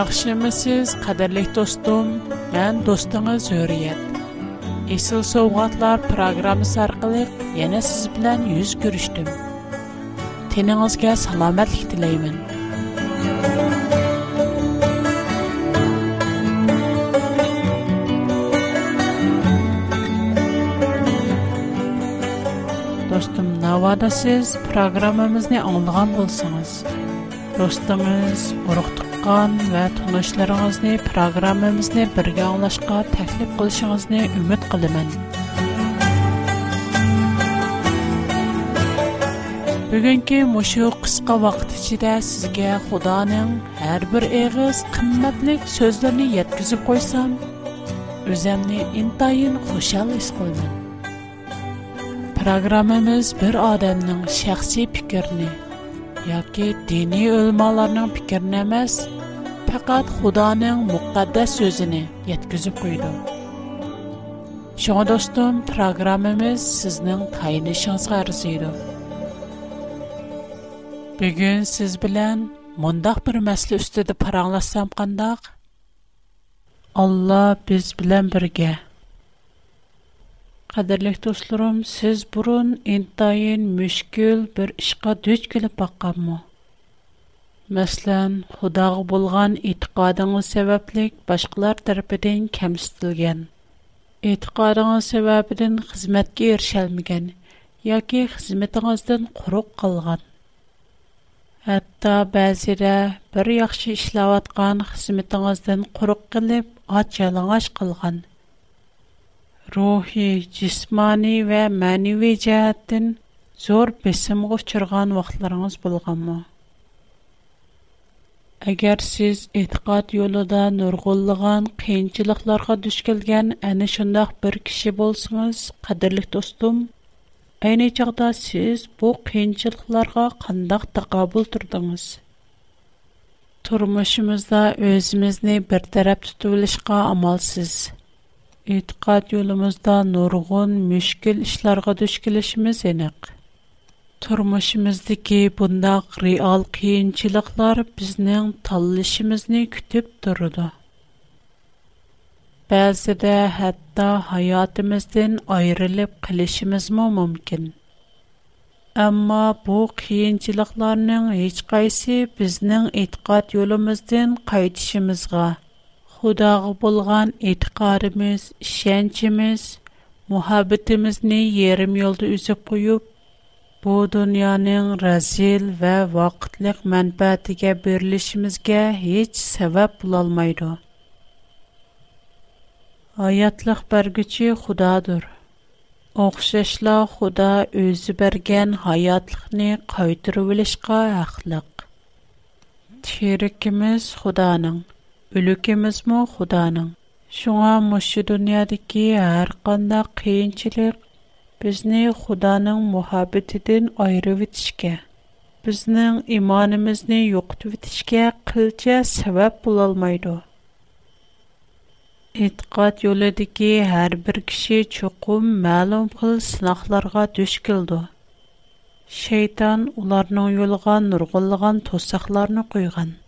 Яхшымысыз, қадірлік достым, мен достыңыз Hürriyet. Esil Sovgatlar programmасы арқылы yana siz bilan yuz ko'rishdim. Teningizga salomatlik tilayman. Dostum, navada siz programmamizni anglagan bo'lsangiz, do'stingiz, urug' qilingan va tinglishlaringizni programmamizni birga anglashga taklif qilishingizni umid qilaman bugungi mushu qisqa vaqt ichida sizga xudoning har bir eg'iz qimmatlik so'zlarini yetkazib qo'ysam o'zimni intayin xushal his qilman programmamiz bir odamning shaxsiy fikrini yoki diniy o'lmalarning fikrini emas faqat xudoning muqaddas so'zini yetkazib qo'ydi shunga do'stim programmamiz sizning tayinishingizga arziydi bugun siz bilan mundoq bir masla ustida paranglashsam qandoq alloh biz bilan birga Qadirlik dostlarım, siz burun intayin müşkül bir işqa düz kilip baqqan mu? Məslən, xudağı bulğan itiqadınız səbəblik başqalar tərəfədən kəmsitilgən. İtiqadınız səbəbidən xizmətkə erişəlməgən, ya ki xizmətinizdən quruq qalğan. Hətta bəzirə bir yaxşı işləvatqan xizmətinizdən quruq qalib, aç рухи, жисмани ва маниви жааттин зор бисимгу чырган вақтларыңыз болғаму. Агар сіз итқат йолыда нұрғылыған қиынчылықларға дүшкілген әні шындақ бір кіші болсыңыз, қадірлік достым, әйне жағда сіз бұл қиынчылықларға қандақ тақабыл тұрдыңыз. Тұрмышымызда өзімізіне бір тарап тұтылышқа амалсыз. сіз e'tiqod yo'limizda nurg'un mushkul ishlarga duch kelishimiz aniq turmushimizdagi bundoq real qiyinchiliklar bizning tanlashimizni kutib turadi ba'zida hatto hayotimizdan ayrilib qilishimizmi mumkin ammo bu qiyinchiliklarning hech qaysi bizning e'tiqod yo'limizdan qaytishimizga xudoga bo'lgan e'tiqodimiz ishonchimiz muhabbatimizni yarim yo'lda uzib qo'yib bu dunyoning razil va vaqtliq manfaatiga berilishimizga hech sabab bo'lolmaydi hayotliq berguchi xudodir o'xshashla xudo o'zi bergan hayotlikni qaytirib olishga haqliq sherikimiz xudoning бүлікімізмі Құданың. Шуңа мұшы дүниядекі әрқанда қиыншілік бізні Құданың мұхабетіден айры өтішке. Бізнің иманымызны үқті өтішке қылча сәвәп бұлалмайды. Итқат елідекі әр бір кіші чоқым мәлім қыл сынақларға дүш келді. Шейтан уларның елға нұрғылыған тосақларыны құйған.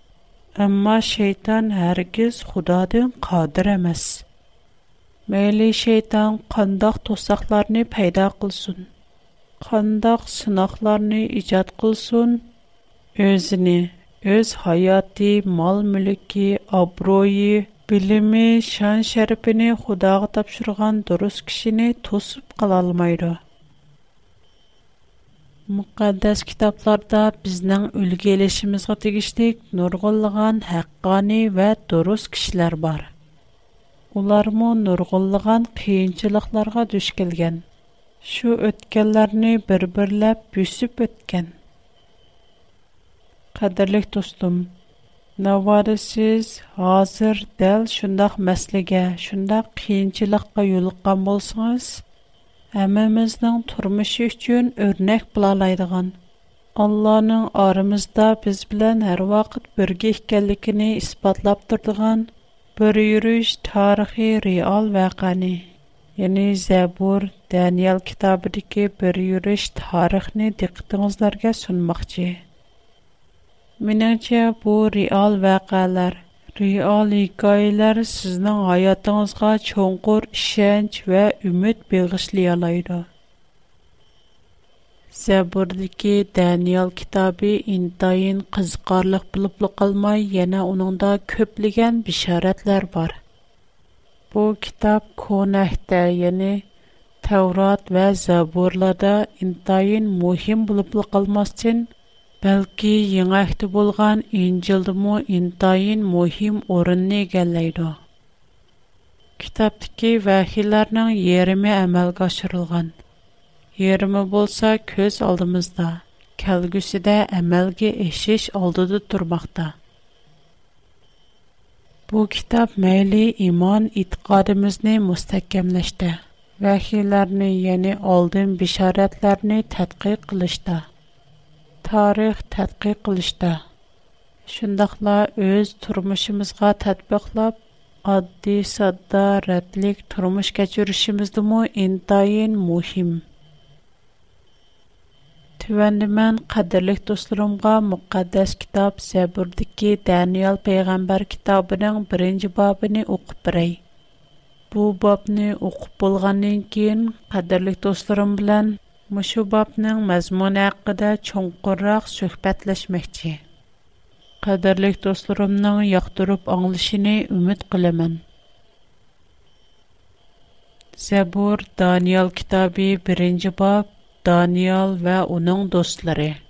Əmma şeytan hərgiz Xudadan qadir emas. Məyli şeytan qandaq tosaqlarını payda qılsın. Qandaq sınaqlarını icad qılsın. Özünü, öz həyatı, mal-mülki, abroyi, bilimi, şan-şərəfini Xudağa tapşırğan dürüst kişini tosub qala almaydı. Мукаддас китапларда біздан үлгейлешіміз ға тигиштейк норғылыған хаққани ва дурус кишилар бар. Улар му норғылыған хиинчылықларға дүш келген. Шу өткеларни бір-бірлі бүсіп өткен. Қадарлик, достум, наварисіз, азыр, дэл шындах мәслиге, шындах хиинчылыққа юлғам болсыңыз? hammamizning turmushi uchun o'rnak bo'lalaydigan allohning oramizda biz bilan har vaqt birga ekanligini isbotlab turadigan bir yurish tarixiy real vaqani ya'ni zabur daniel kitobidagi bir yurish tarixni diqqatingizlarga sunmoqchi menimcha bu real vaqalar رېئالىيلىقلار سىزنىڭ ھاياتىڭىزغا چوڭقۇر ئىشەنچ ۋە ئۈمىد بېغىشلىيالايدۇ زەبۇردىكى دەنىيەل كىتابى ئىنتايىن قىزىقارلىق بولۇپلا قالماي يەنە ئۇنىڭدا كۆپلىگەن بېشارەتلەر بار بۇ كىتاب كونەھتە يەنى تەۋرات ۋە زەبۇرلاردا ئىنتايىن مۇھىم بولۇپلا قالماستىن Бәлки, яңахты булган Инҗилдәмө интайин мөһим орынны игәлләйди. Китаптагы вәхиләрнең ярымы әмәлгә ашырылган. Ярымы булса көз алдымызда, кәлгүсидә әмәлгә эшеш алдыда турмакта. Bu kitab məli iman itiqadımızı müstəhkəmləşdə, vəhiylərni, yəni aldın bişarətlərini tədqiq qılışda. тарих тадқиқ қилишда. shundoqla o'z турмушимизга татбиқлаб, оддий sodda rədlik turmush kechirishimizdimi intayin muhim Tüvəndi mən qadirlik достларимга муқаддас китоб Zəburdakı Daniel пайғамбар китобининг 1-ci babını oxub birey. Bu babni oxub bolğandan keyin qadirlik dostlarım bilan Мушу бабның مزمون عقد چون قرق شکبت لش مختی. قدر لیک دوست رم Даниэл یخترب انگلش نی امید قلمان. زبور دانیال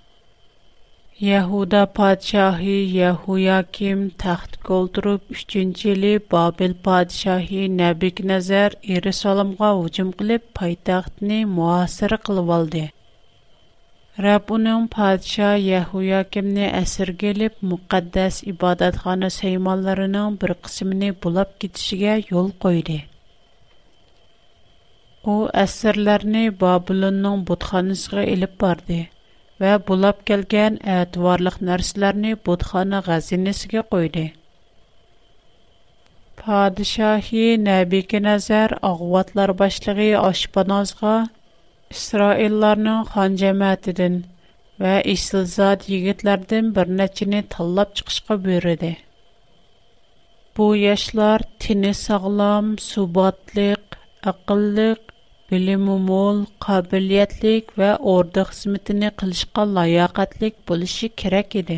Яхуда падшахи Яхуя ким тахт колдуруп 3-чили Бабил падшахи Набик Назар Иерусалимга ужим кылып пайтахтны муасир кылып алды. Рабунун падша Яхуя кимне асир келип ибадатхана сайманларынын бир кысымны булап кетишиге жол койду. У асирларны Бабилоннун бутханасына элип барды. bulab بۇلاپ كەلگەن ئەتىۋارلىق نەرسىلەرنى بۇتخانا qoydi. قويدى پادىشاھى نەبىكەنەزەر ئاغۋاتلار باشلىقى ئاشپانازغا ئىسرائىللارنىڭ خان جەمەتىدىن ۋە ئېسىلزاد يىگىتلەردىن bir نەچچىنى تاللاپ چىقىشقا بۇيرۇدى bu yoshlar tini sog'lom subotlıq aqlliq بىلىمىمول، قابىلىيەتلىك ۋە ئوردا خىزمىتىنى قىلىشقا لاياقەتلىك بولۇشى كېرەك ئىدى.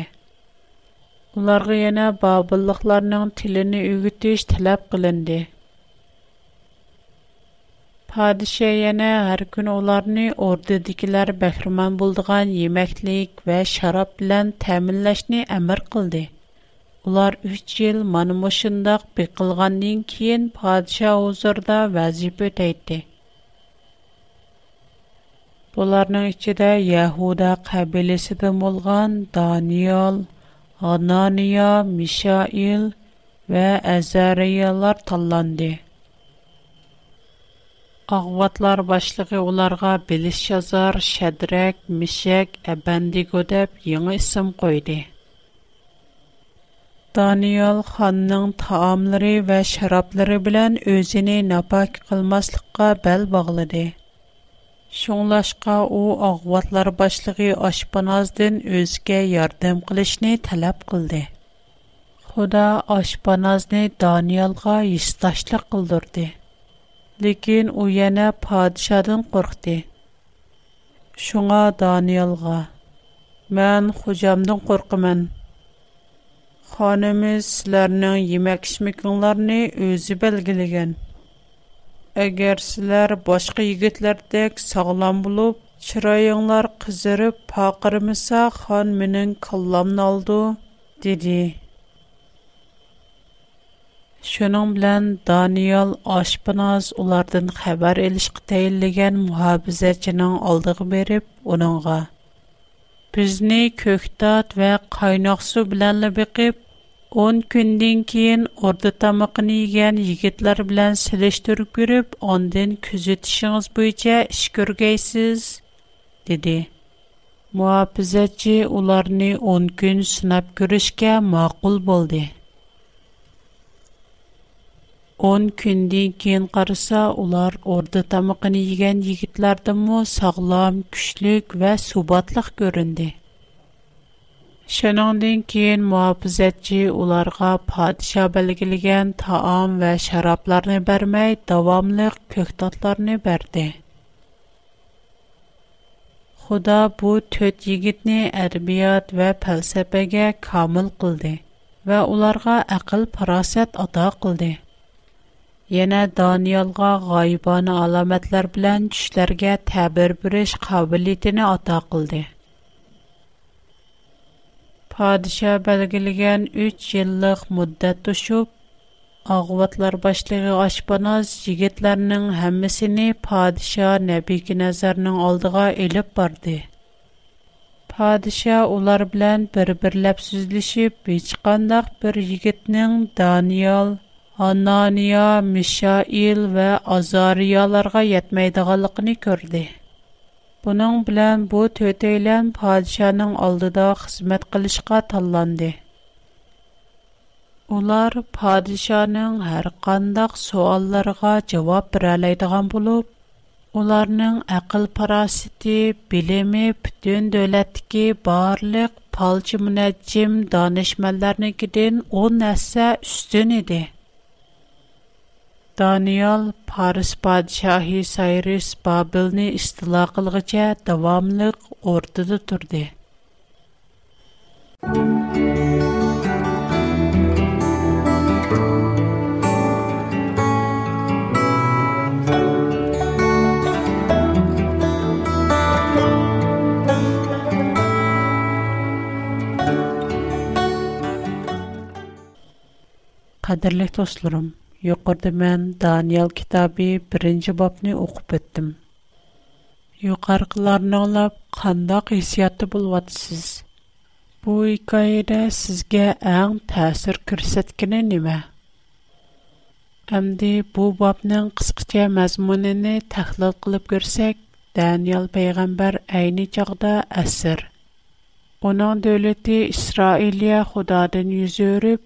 ئۇلارغا يەنە بابىرلىقلارنىڭ تىلىنى ئۆگىتىش تەلەپ قىلىندى. پادىشاھ يەنە ھەر كۈنى ئۇلارنى ئوردىدىكىلەر بەھرىمەن بولىدىغان يېمەكلىك ۋە شاراب بىلەن تەمىنلەشنى ئەمر قىلدى. ئۇلار ئۈچ يىل مانا مۇشۇنداق بېقىلغاندىن كېيىن پادىشاھ ھۇزۇرىدا ۋەزىپە ئۆتەيتتى. Бұларның ішчедә Яхуда қабелесіді молған Даниял, Анания, Мишаил вә Әзәриялар талланды. Ағватлар башлығы оларға біліс жазар Шәдірәк, Мишек, Әбәндігі деп еңі ісім қойды. Даниял ханның таамлары вә шараплары білән өзіні напак қылмаслыққа бәл бағылыды. Шонлашка о ахватлар башлыги Ашбаназдин өзге ярдам қылышни талап қылды. Худа Ашбаназдин Даниэлға істашлы қылдырды. Лекин о яна падишадын қорхди. Шуңа Даниэлға, мән хужамдын қорхымен. Ханамыз сіләрнің емәкшмі күнларни өзі бәлгіліген. Эгер силәр башка ягетләрдэк сагылам булып чирайыңлар кызырып пакырмыса, хан минең қолламны алды диди. Шонменлән Даниэль ашпыназ улардан хабар элишкә тәенлегән мухабизәченең алдыгы берип, уныңга пизне көк ва вә кайнак су белән лебип o'n kundan keyin o'rda tamoqni yegan yigitlar bilan silishtirib ko'rib ondan kuzatishingiz bo'yicha ish ko'rgaysiz dedi muhofizatchi ularni o'n kun sinab ko'rishga ma'qul bo'ldi o'n kundan keyin qarasa ular o'rda tamoqini yegan yigitlardanmi sog'lom kuchlik va subatliq ko'rindi شۇنىڭدىن كېيىن مۇھاپىزەتچى ئۇلارغا پادىشاھ بەلگىلىگەن تائام ۋە شارابلارنى بەرمەي داۋاملىق كۆكتاتلارنى بەردى خۇدا بۇ تۆت يىگىتنى ئەدەبىيات ۋە پەلسەپىگە كامىل قىلدى ۋە ئۇلارغا ئەقىل پاراسەت ئاتا قىلدى يەنە دانىيالغا غايىبانە ئالامەتلەر بىلەن چۈشلەرگە تەبىر بېرىش قابىلىيىتىنى ئاتا قىلدى падиша белгилеген 3 йыллык муддат тушуп, агватлар башлыгы Ашпаназ жигетләрнең һәммәсен падиша Нәбиге назарның алдыга элеп барды. Падиша улар белән бер-берләп сүзлешип, һеч кандак бер жигетнең Даниял, Анания, Мишаил вә Азарияларга ятмәйдиганлыгын күрде. Buning bilan bu to'taylan podshoning oldida xizmat qilishga tanlandi. Ular podshoning har qanday savollariga javob bera oladigan bo'lib, ularning aql parosati, bilimi butun davlatdagi barliq palchi munajjim donishmandlarnikidan 10 narsa ustun edi. Daniel Paris padişahı Cyrus Babilni istila qilgacha davomli o'rtada turdi. Qadirli do'stlarim, Yuqorida men Daniel kitobi 1-bobni o'qib o'tdim. Yuqorqilarni anglab qandoq hissiyotda bo'lyapsiz? Bu hikoyada sizga eng ta'sir ko'rsatgani nima? Әмді bu bobning qisqacha mazmunini tahlil qilib ko'rsak, Daniel payg'ambar әйні чағда әсір. Uning davlati Исраилия xudodan yuz o'rib,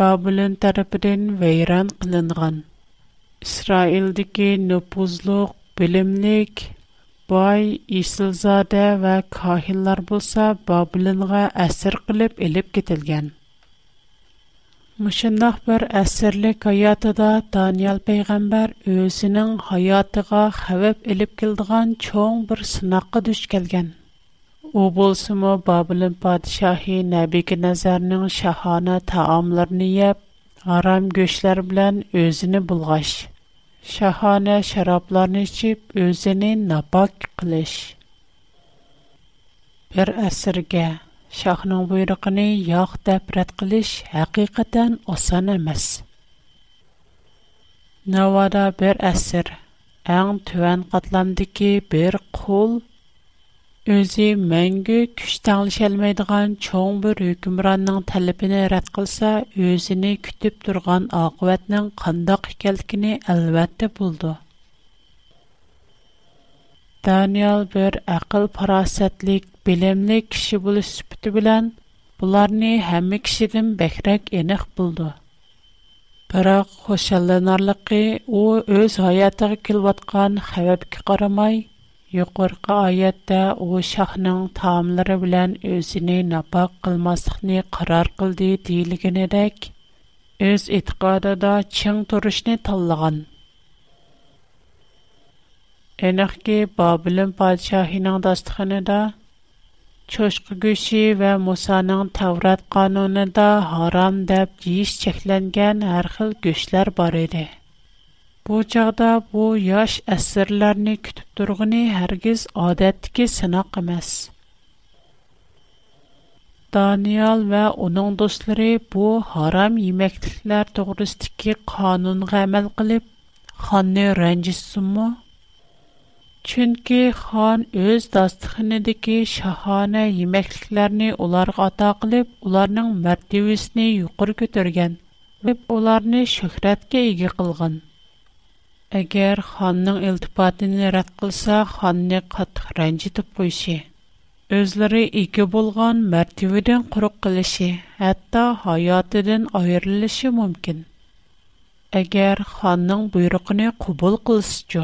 Бабылин тарапидин вейран қынынған. Исраилдики нупузлук, билимник, бай, исылзаде ва кахилар булса Бабылинға асир қилип-илип кетилген. Мышындах бір асирлик аятыда Даниэл пейгамбар өзінің аятыга хавип-илип келдіған чоң бір сынақы дүш келген. U bolsym babulam patshahe naybi ke nazarna shahana taamlarni yeb haram gochlar bilan o'zini bulg'ash shahana sharoblarni ichib o'zini nabaq qilish bir asrga shohning buyrug'ini yo'q deb qilish haqiqatan oson emas Nawada bir asr eng tuvan qatlamdagi bir qul Өзі мәңгі күштен шәлмейдіған чоң бір үкімранның тәліпіні рәт қылса, өзіні күтіп тұрған ақуәтнің қандық келкіні әлбәтті бұлды. Даниял бір әқіл парасәтлік, білімлік кіші бұл сүпті білән, бұларыны әмі кішідің бәкірек еніқ болды. Бірақ қошалынарлықы, о өз ғаятығы келватқан қәвәпкі қарамай, Yuqorqi oyatda u shohning taomlari bilan o'zini napoq qilmaslikni qaror qildi deyilganidek, o'z e'tiqodida ching turishni tanlagan. Энахки Бабилон падишоҳининг дастханида чошқа гӯши ва Мусанинг Таврот қонунида ҳаром деб жейиш чекланган ҳар хил гӯшлар бор эди. بۇ چاغدا بۇ ياش ئەسىرلەرنى كۈتۈپ تۇرغىنى ھەرگىز ئادەتتىكى سىناق ئەمەس دانىيال ۋە ئۇنىڭ دوستلىرى بۇ ھارام يېمەكلىكلەر توغرىسىدىكى قانۇنغا ئەمەل قىلىپ خاننى رەنجىتسۇنمۇ چۈنكى خان ئۆز داستىخىنىدىكى شاھانە يېمەكلىكلەرنى ئۇلارغا ئاتا قىلىپ ئۇلارنىڭ مەرتىۋىسىنى يۇقىرى كۆتۈرگەن ۋە ئۇلارنى شۆھرەتكە ئىگە قىلغان Әгер ханның илтіпатини рат қылса, ханны қат хранджи тупойши. Өзлари ики болған мәртивиден құрук қылши, хатта хаятиден айырлыши мумкін. Әгер ханның бұйрықыни кубол қылши чо.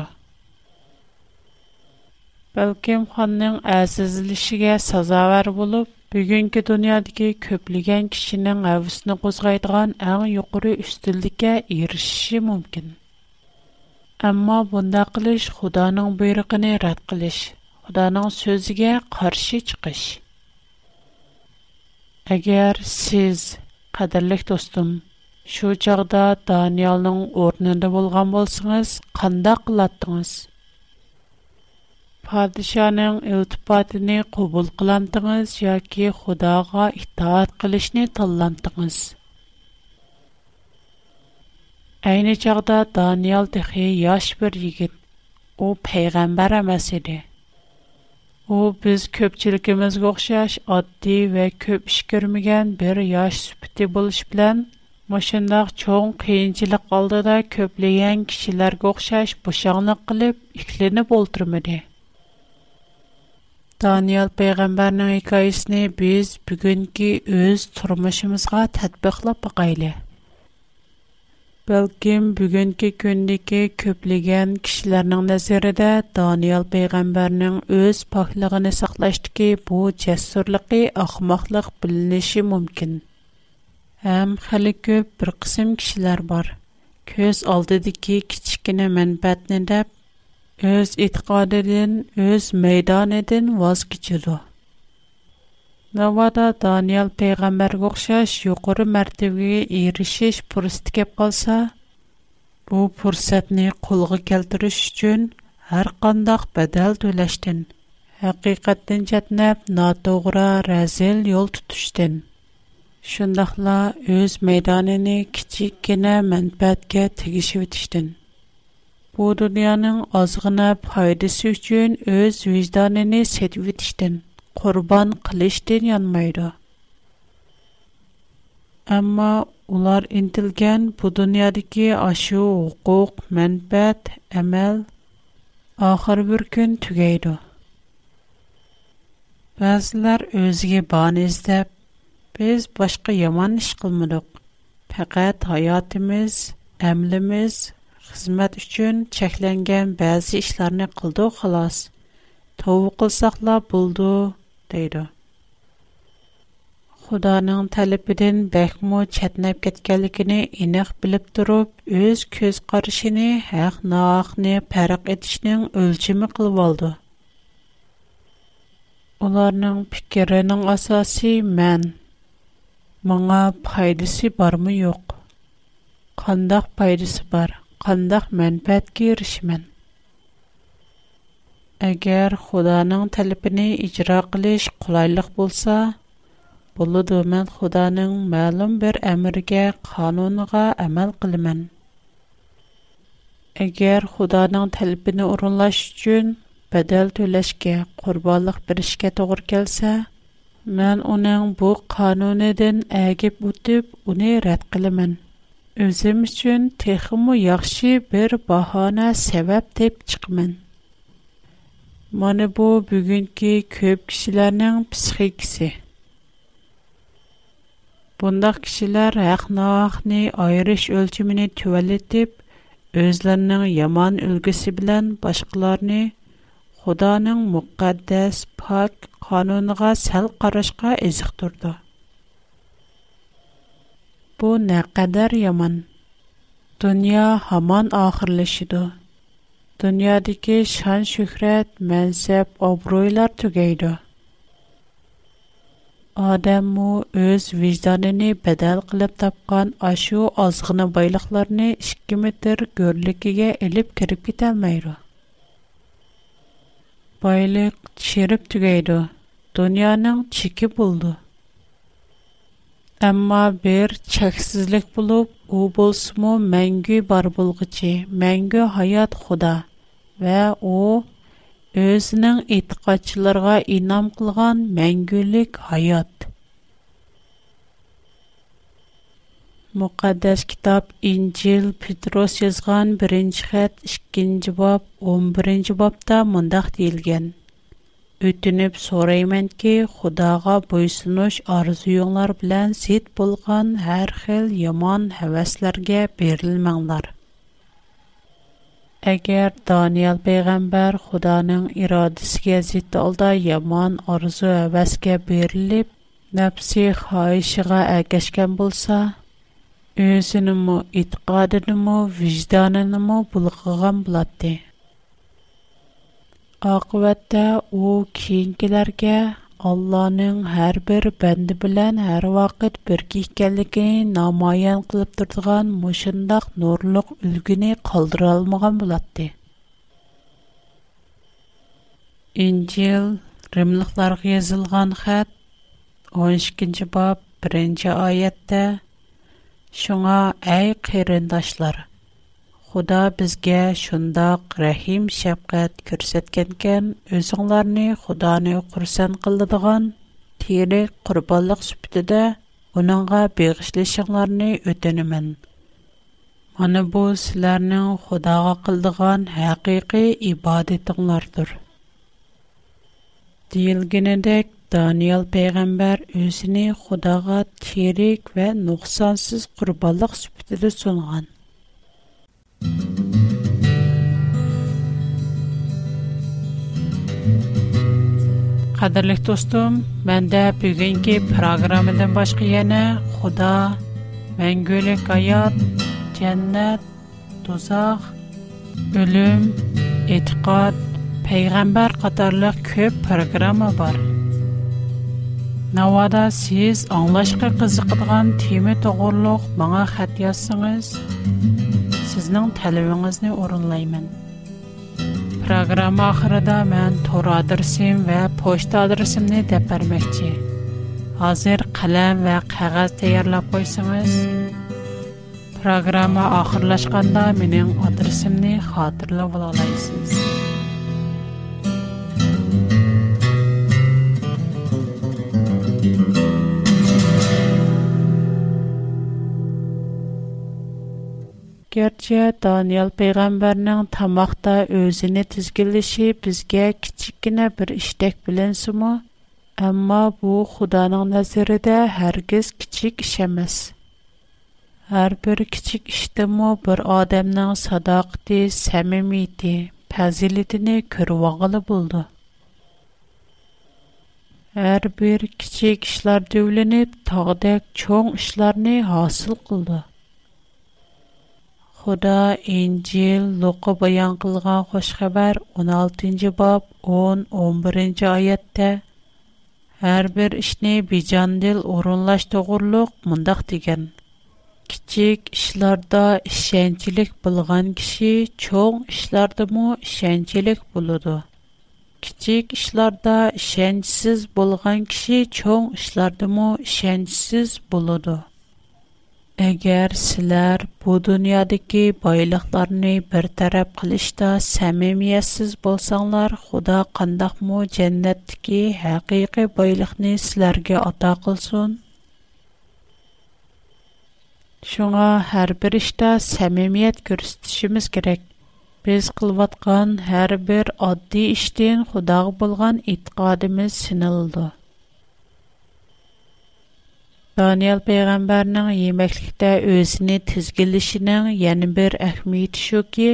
Бәлкім ханның азизлишіге сазавар болып, бүгінгі дуниадігі көплиген кишінің әвісіні қозғайдыған әң йоқыры үстілдіке ирышши Әмма бунда қылыш Худаның буйрыгыны рад қылыш, Худаның сөзіге қаршы чыгыш. Әгәр сез, қадірлік достым, шу чагда Даниялның орнында болған болсаңыз, қандай қылаттыңыз? Падишаның илтипатыны қабул қыламдыңыз яки Худага итаат қылышны талламдыңыз? Әйні чағда Даниял тіхи яш бір егіт. О пейғамбар әмәс еді. О біз көпчілікіміз ғоқшаш адди вә көп іш көрмеген бір яш сүпті болыш білән, мұшындақ чоң қиынчылық алдыда көплеген кішілер ғоқшаш бұшаңлық қылып, икленіп олтырмыды. Даниял пейғамбарның хикаясыны біз бүгінгі өз тұрмышымызға тәтбіқлап бақайлы. بەلكىم بۈگۈنكى كۈندىكى كۆپلىگەن كىشىلەرنىڭ نەزىرىدە دانىيال پەيغەمبەرنىڭ ئۆز پاكلىقىنى ساقلاشتىكى بۇ جەسۇرلۇقى ئەخمەقلىق بىلىنىشى مۇمكىن ھەم خېلى كۆپ بىر قىسىم كىشىلەر بار ko'z oldidagi kichkina manfaatni deb o'z e'tiqodidan o'z maydonidan voz kechadi Навада Даниэл пайгамбарга оқшаш юқори мәртебеге эришиш фурсат кеп қалса, бу фурсатни қолға келтириш үчүн ҳар қандай бадал төлөштен, ҳақиқаттан чатнап, натоғра разил йол тутуштен. Шундайла өз майданыны кичик гына манфаатка тигишип өтүштен. Бу дүйнөнүн азгына пайдасы үчүн өз вижданыны сетип өтүштен. qurban qilishdan yonmaydi ammo ular intilgan bu dunyodagi ashu huquq manfaat amal oxir bir kun tugaydi ba'zilar o'ziga bahona izlab biz boshqa yomon ish qilmadik faqat hayotimiz amlimiz xizmat uchun cheklangan ba'zi ishlarni qildik xolos tovba qilsaqla bo'ldi دیده. خدا نان تلپ دن بهمو چت نبکت کلی کنه این خ بلب دروب از کس قرش نه oldu. ناخ نه پرق ادش نن اولچی مقل ولد. اونارنن پیکرنن اساسی من معا پایدسی بار میوک. Eger Hudaňyň talapyny ýerine ýetirmek gowy bolsa, boladym men Hudaňyň ma'lum bir ämirine, kanunyna amala aşyryň. Eger Hudaňyň talabyny orunlaşmak üçin bedel tölemek, qurbanlyk birişgä tögür kelse, men onuň bu kanunydan ägip-bütip, ony rat edim. Özüm üçin tehim we gowy bir bahana sebäp dep Мана бу бүгүнкү көп кишилердин психикси. Бундай кишилер ахнахны айрыш өлчүмүн төвөлөтүп, өзлөрүнүн яман үлгүсү менен башкаларны Худанын мукаддас пак канунуга сал карашка эзик турду. Бу не яман. Дүнья хаман ахырлашыды. Дөнья şan şан шәхрәт мәнсеп оброylar түгәйдо. Адам мо үз виҗданене бәдәл кылып тапкан ашу азыгыны байлыкларны 2 км гөрлегегә алып кирип китә алмыйру. Байлык чирип түгәйдо. Дөньяның ئەمما бер چەكسىزلىك بولۇپ، у بولسىمۇ مەڭگۈ бар بولغۇچى، مەڭگۈ ھايات خۇدا ۋە у ئۆزىنىڭ ئېتىقادچىلىرىغا ئىنئام قىلغان مەڭگۈلۈك ھايات. مۇقەددەس كىتاب Инжил پېتروس يازغان بىرىنچى خەت ئىككىنچى باب ئون بىرىنچى بابتا مۇنداق دېيىلگەن. өтүнүп сорайманки, Худага буйсунуш арзуюңлар белән сит булган һәр хил яман һәвәсләргә берилмәңләр. Әгәр Даниил пәйгамбәр Худаның ирадәсенә зит алда яман арзу һәвәскә берилеп, нәфси хаишыга әгәшкән булса, өзенеме, итқадыныме, вижданыныме булгыган булатты. Ақуатта о кейінгілерге Алланың әр бір бәнді білән әр вақыт бір кейкәлігіне намайын қылып тұрдыған мұшындақ нұрлық үлгіне қалдыра алмаған болады. Инчил римліқларғы езілген қәт 13-кінші бап 1-кі айетті Шуңа әй Худа бізге шындақ рәхим шәпқәт көрсеткенкен, өзіңларыны Худаны құрсан қылдыдыған, тері құрбалық сүпті де, оныңға беғішлешіңларыны өтінімін. Мұны бұл сілерінің Худаға қылдыған әқиқи ибадетіңлардыр. Дейілгенедек, Даниял пәйғамбар өзіне Худаға терек вән нұқсансыз құрбалық сүпті де сонған. Qadirlik dostum, menda bu günki programadan başqa yana, Xuda, Mängölik aya, Cənnət tuzaq, bölüm, etiqad, peyğəmbər qatarlıq köp proqrama var. Nəvada siz anlaşqa qızıqdıqan tema doğruğluğ, bağa سیزنه تلویزیون از Программа اورن لایمن. پروگرام آخر دامن تور آدرسیم و پست آدرسیم نی دپر میکی. آذر قلم و قهرت تیار لپویسیم. Gerçi Daniel peyğəmbərinin tamaqda özünü tizginləşi bizə kiçikkənə bir iştək bilinsinmi? Amma bu Xudanın nəzərində hər kəs kiçik iş emas. Hər bir kiçik işdimi bir adamın sadaqəti, səmimiyyəti, fəzilətini görüvağılı buldu. Hər bir kiçik işlər dövlənib tağdək çoğ işlərini hasil qıldı. Худа İncil Лука баян кылган хош хабар 16-нчы баб 10-11-нче аятта Һәр бер эшне бижандил орынлаш тогырлык мондак дигән. Кичек эшләрдә ишенчилек булган киши чоң эшләрдә мо ишенчилек булыды. Кичек эшләрдә ишенчсез булган киши чоң эшләрдә мо ишенчсез булыды. Әгер силар бу дуниадыки байлықларни бір тарап қыл ішта сәмимияссіз болсаңлар, худа қандахму дженнеттіки хаqiqi байлықни силарге ата қылсун. Шуңа, хар бір ішта сәмимият көрсетішіміз керек. Біз қылватған хар бір адди іштин худағы болған итгадіміз синалды. Даниэл пейгамбарның емекликта өзіні тізгілішінің яни бір ахмейд шо ки,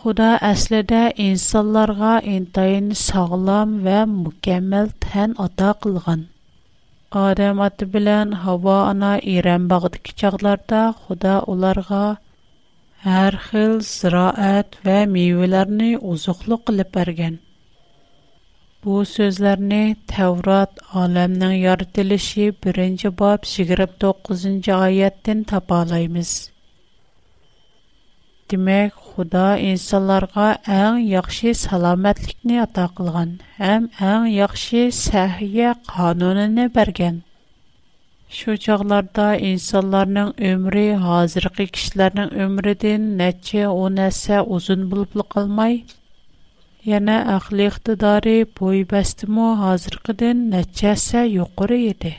худа аслыда инсаларға интайын сағлам ва мукамел тән ата қылған. Адам ати билан хава ана иран бағды кикағларда худа оларға әрхил, зраэт ва миювиларни узуқлы қылып арген. Бу сөзләрне Тәврат аламның яртылышы 1-нче баб 29-нче аяттан тапалаймыз. Демәк, Худа инсанларга иң яхшы саламатлыкны ата кылган һәм иң яхшы сәхия канунын бергән. Шу чагларда инсанларның өмри хәзерге кешеләрнең өмриден нәчә 10 әсә узын булып калмай, Yana ahli iqtidori bo'y bastimu hozirgidan necha hissa yuqori edi.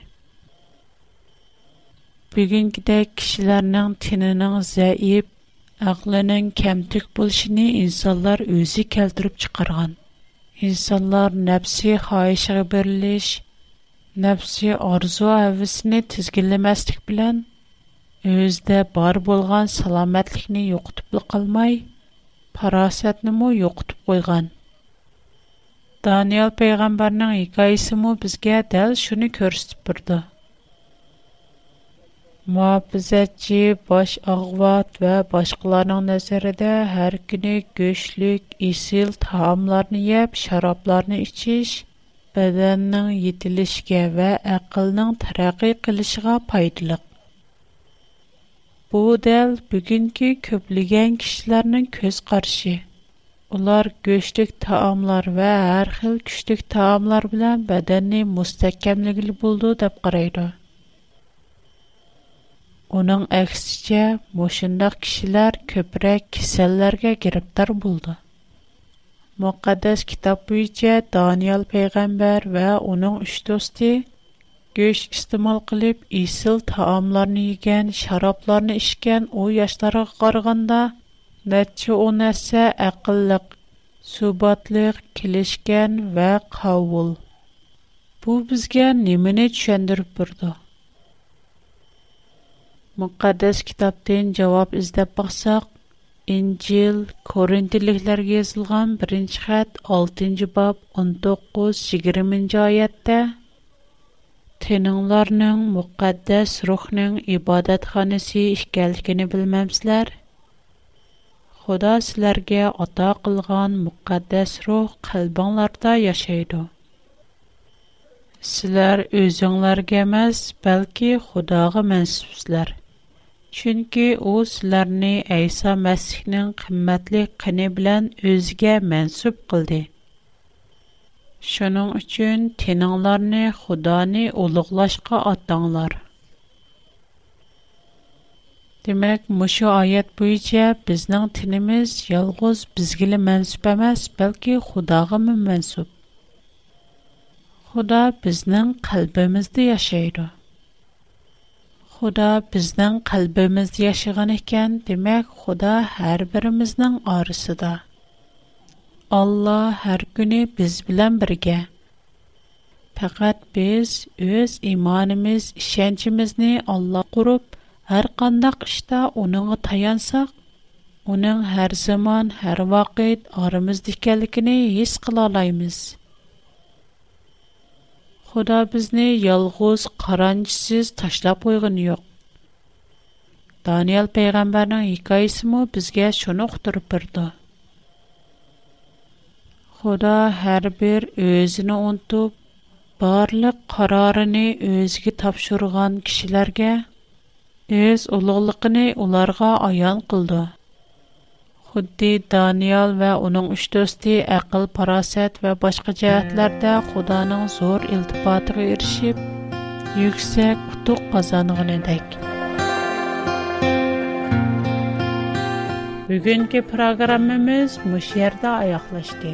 Bugünkidek kishilarning tinining zaif, aqlining kamtik bo'lishini insonlar o'zi keltirib chiqargan. İnsanlar nəfsi xahişə birləş, nəfsi arzu həvəsini tizginləməslik bilən özdə bar bolğan salamətliyini yoxutub qalmay, парасатны мо юқтып қойған. Даниэл пайғамбарның хикаясы мо бізге дәл шуны көрсетіп тұрды. Муафизатчы, баш ағват вә башқаларның нәзірі де әр күні көшлік, есіл тағамларны еп, шарапларны ішіш, бәдәннің етілішке вә әқылның тарақи Bu dәл бүгенге көплегән кешеләрнең көз карашы. Ular go'shtlik taomlar va har xil kuchlik taomlar bilan badanni mustahkamligili bo'ldi deb qaraydi. Оның әксіче, мұшындақ кішілер көпірәк кеселлерге гіріптар болды. Мұқаддас китап бүйче Даниял пейғамбар вә оның үш дости go'sht iste'mol qilib isil taomlarni yegan sharoblarni ichgan u yoshlarga qaraganda necha o'n narsa aqlliq subatliq kelishgan va qovul bu bizga nimani tushuntirib turdi muqaddas kitobdan javob izlab boqsaq injil korintiliklarga yozilgan birinchi xat oltinchi bob 19 20 yigirmanchi oyatda تېنىڭلارنىڭ مۇقەددەس روھنىڭ ئىبادەتخانىسى ئىكەنلىكىنى بىلمەمسىلەر خۇدا سىلەرگە ئاتا قىلغان مۇقەددەس روھ قەلبىڭلاردا ياشايدۇ سىلەر ئۆزۈڭلارگە ئەمەس بەلكى خۇداغا مەنسۇپسىلەر چۈنكى ئۇ سىلەرنى ئەيسا مەسىھنىڭ قىممەتلىك قېنى بىلەن ئۆزىگە مەنسۇپ قىلدى Şunun üçün tenanlarını Xudanı uluqlaşqa atdanlar. Demək, məşu ayət bu yəcə biznin tinimiz yalqız bizgili mənsub əməz, bəlkə Xudağı mı mənsub? Xuda biznin qəlbimizdə yaşayırı. Xuda biznin qəlbimizdə yaşıqan ikən, demək, Xuda hər Allah hər günü biz bilən birgə. Fəqət biz öz imanimiz, işəncimizni Allah qurub, hər qandaq işdə onunla tayansaq, onun hər zaman, hər vaqt aramızdakıligini his qıla alaymiz. Xuda bizni yalğız, qarançsız taşlab qoyğun yox. Daniel peyğəmbərinin hekayəsi mə bizə şunu uqturub birdi. Худа һәр бер өзене барлык карарыны өзге тапшырган кишиләргә өз улыгылыгын уларга аян кылды. Худди Даниял ва аның 3 досты акыл, парасат ва башка җәһәтләрдә Худаның зур илтифатыга эришип, yüksek kutuk kazanığın edek. Bugünkü programımız Müşer'de ayaklaştı.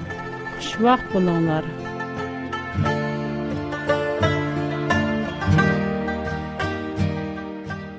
Xush vaxt bulunlar.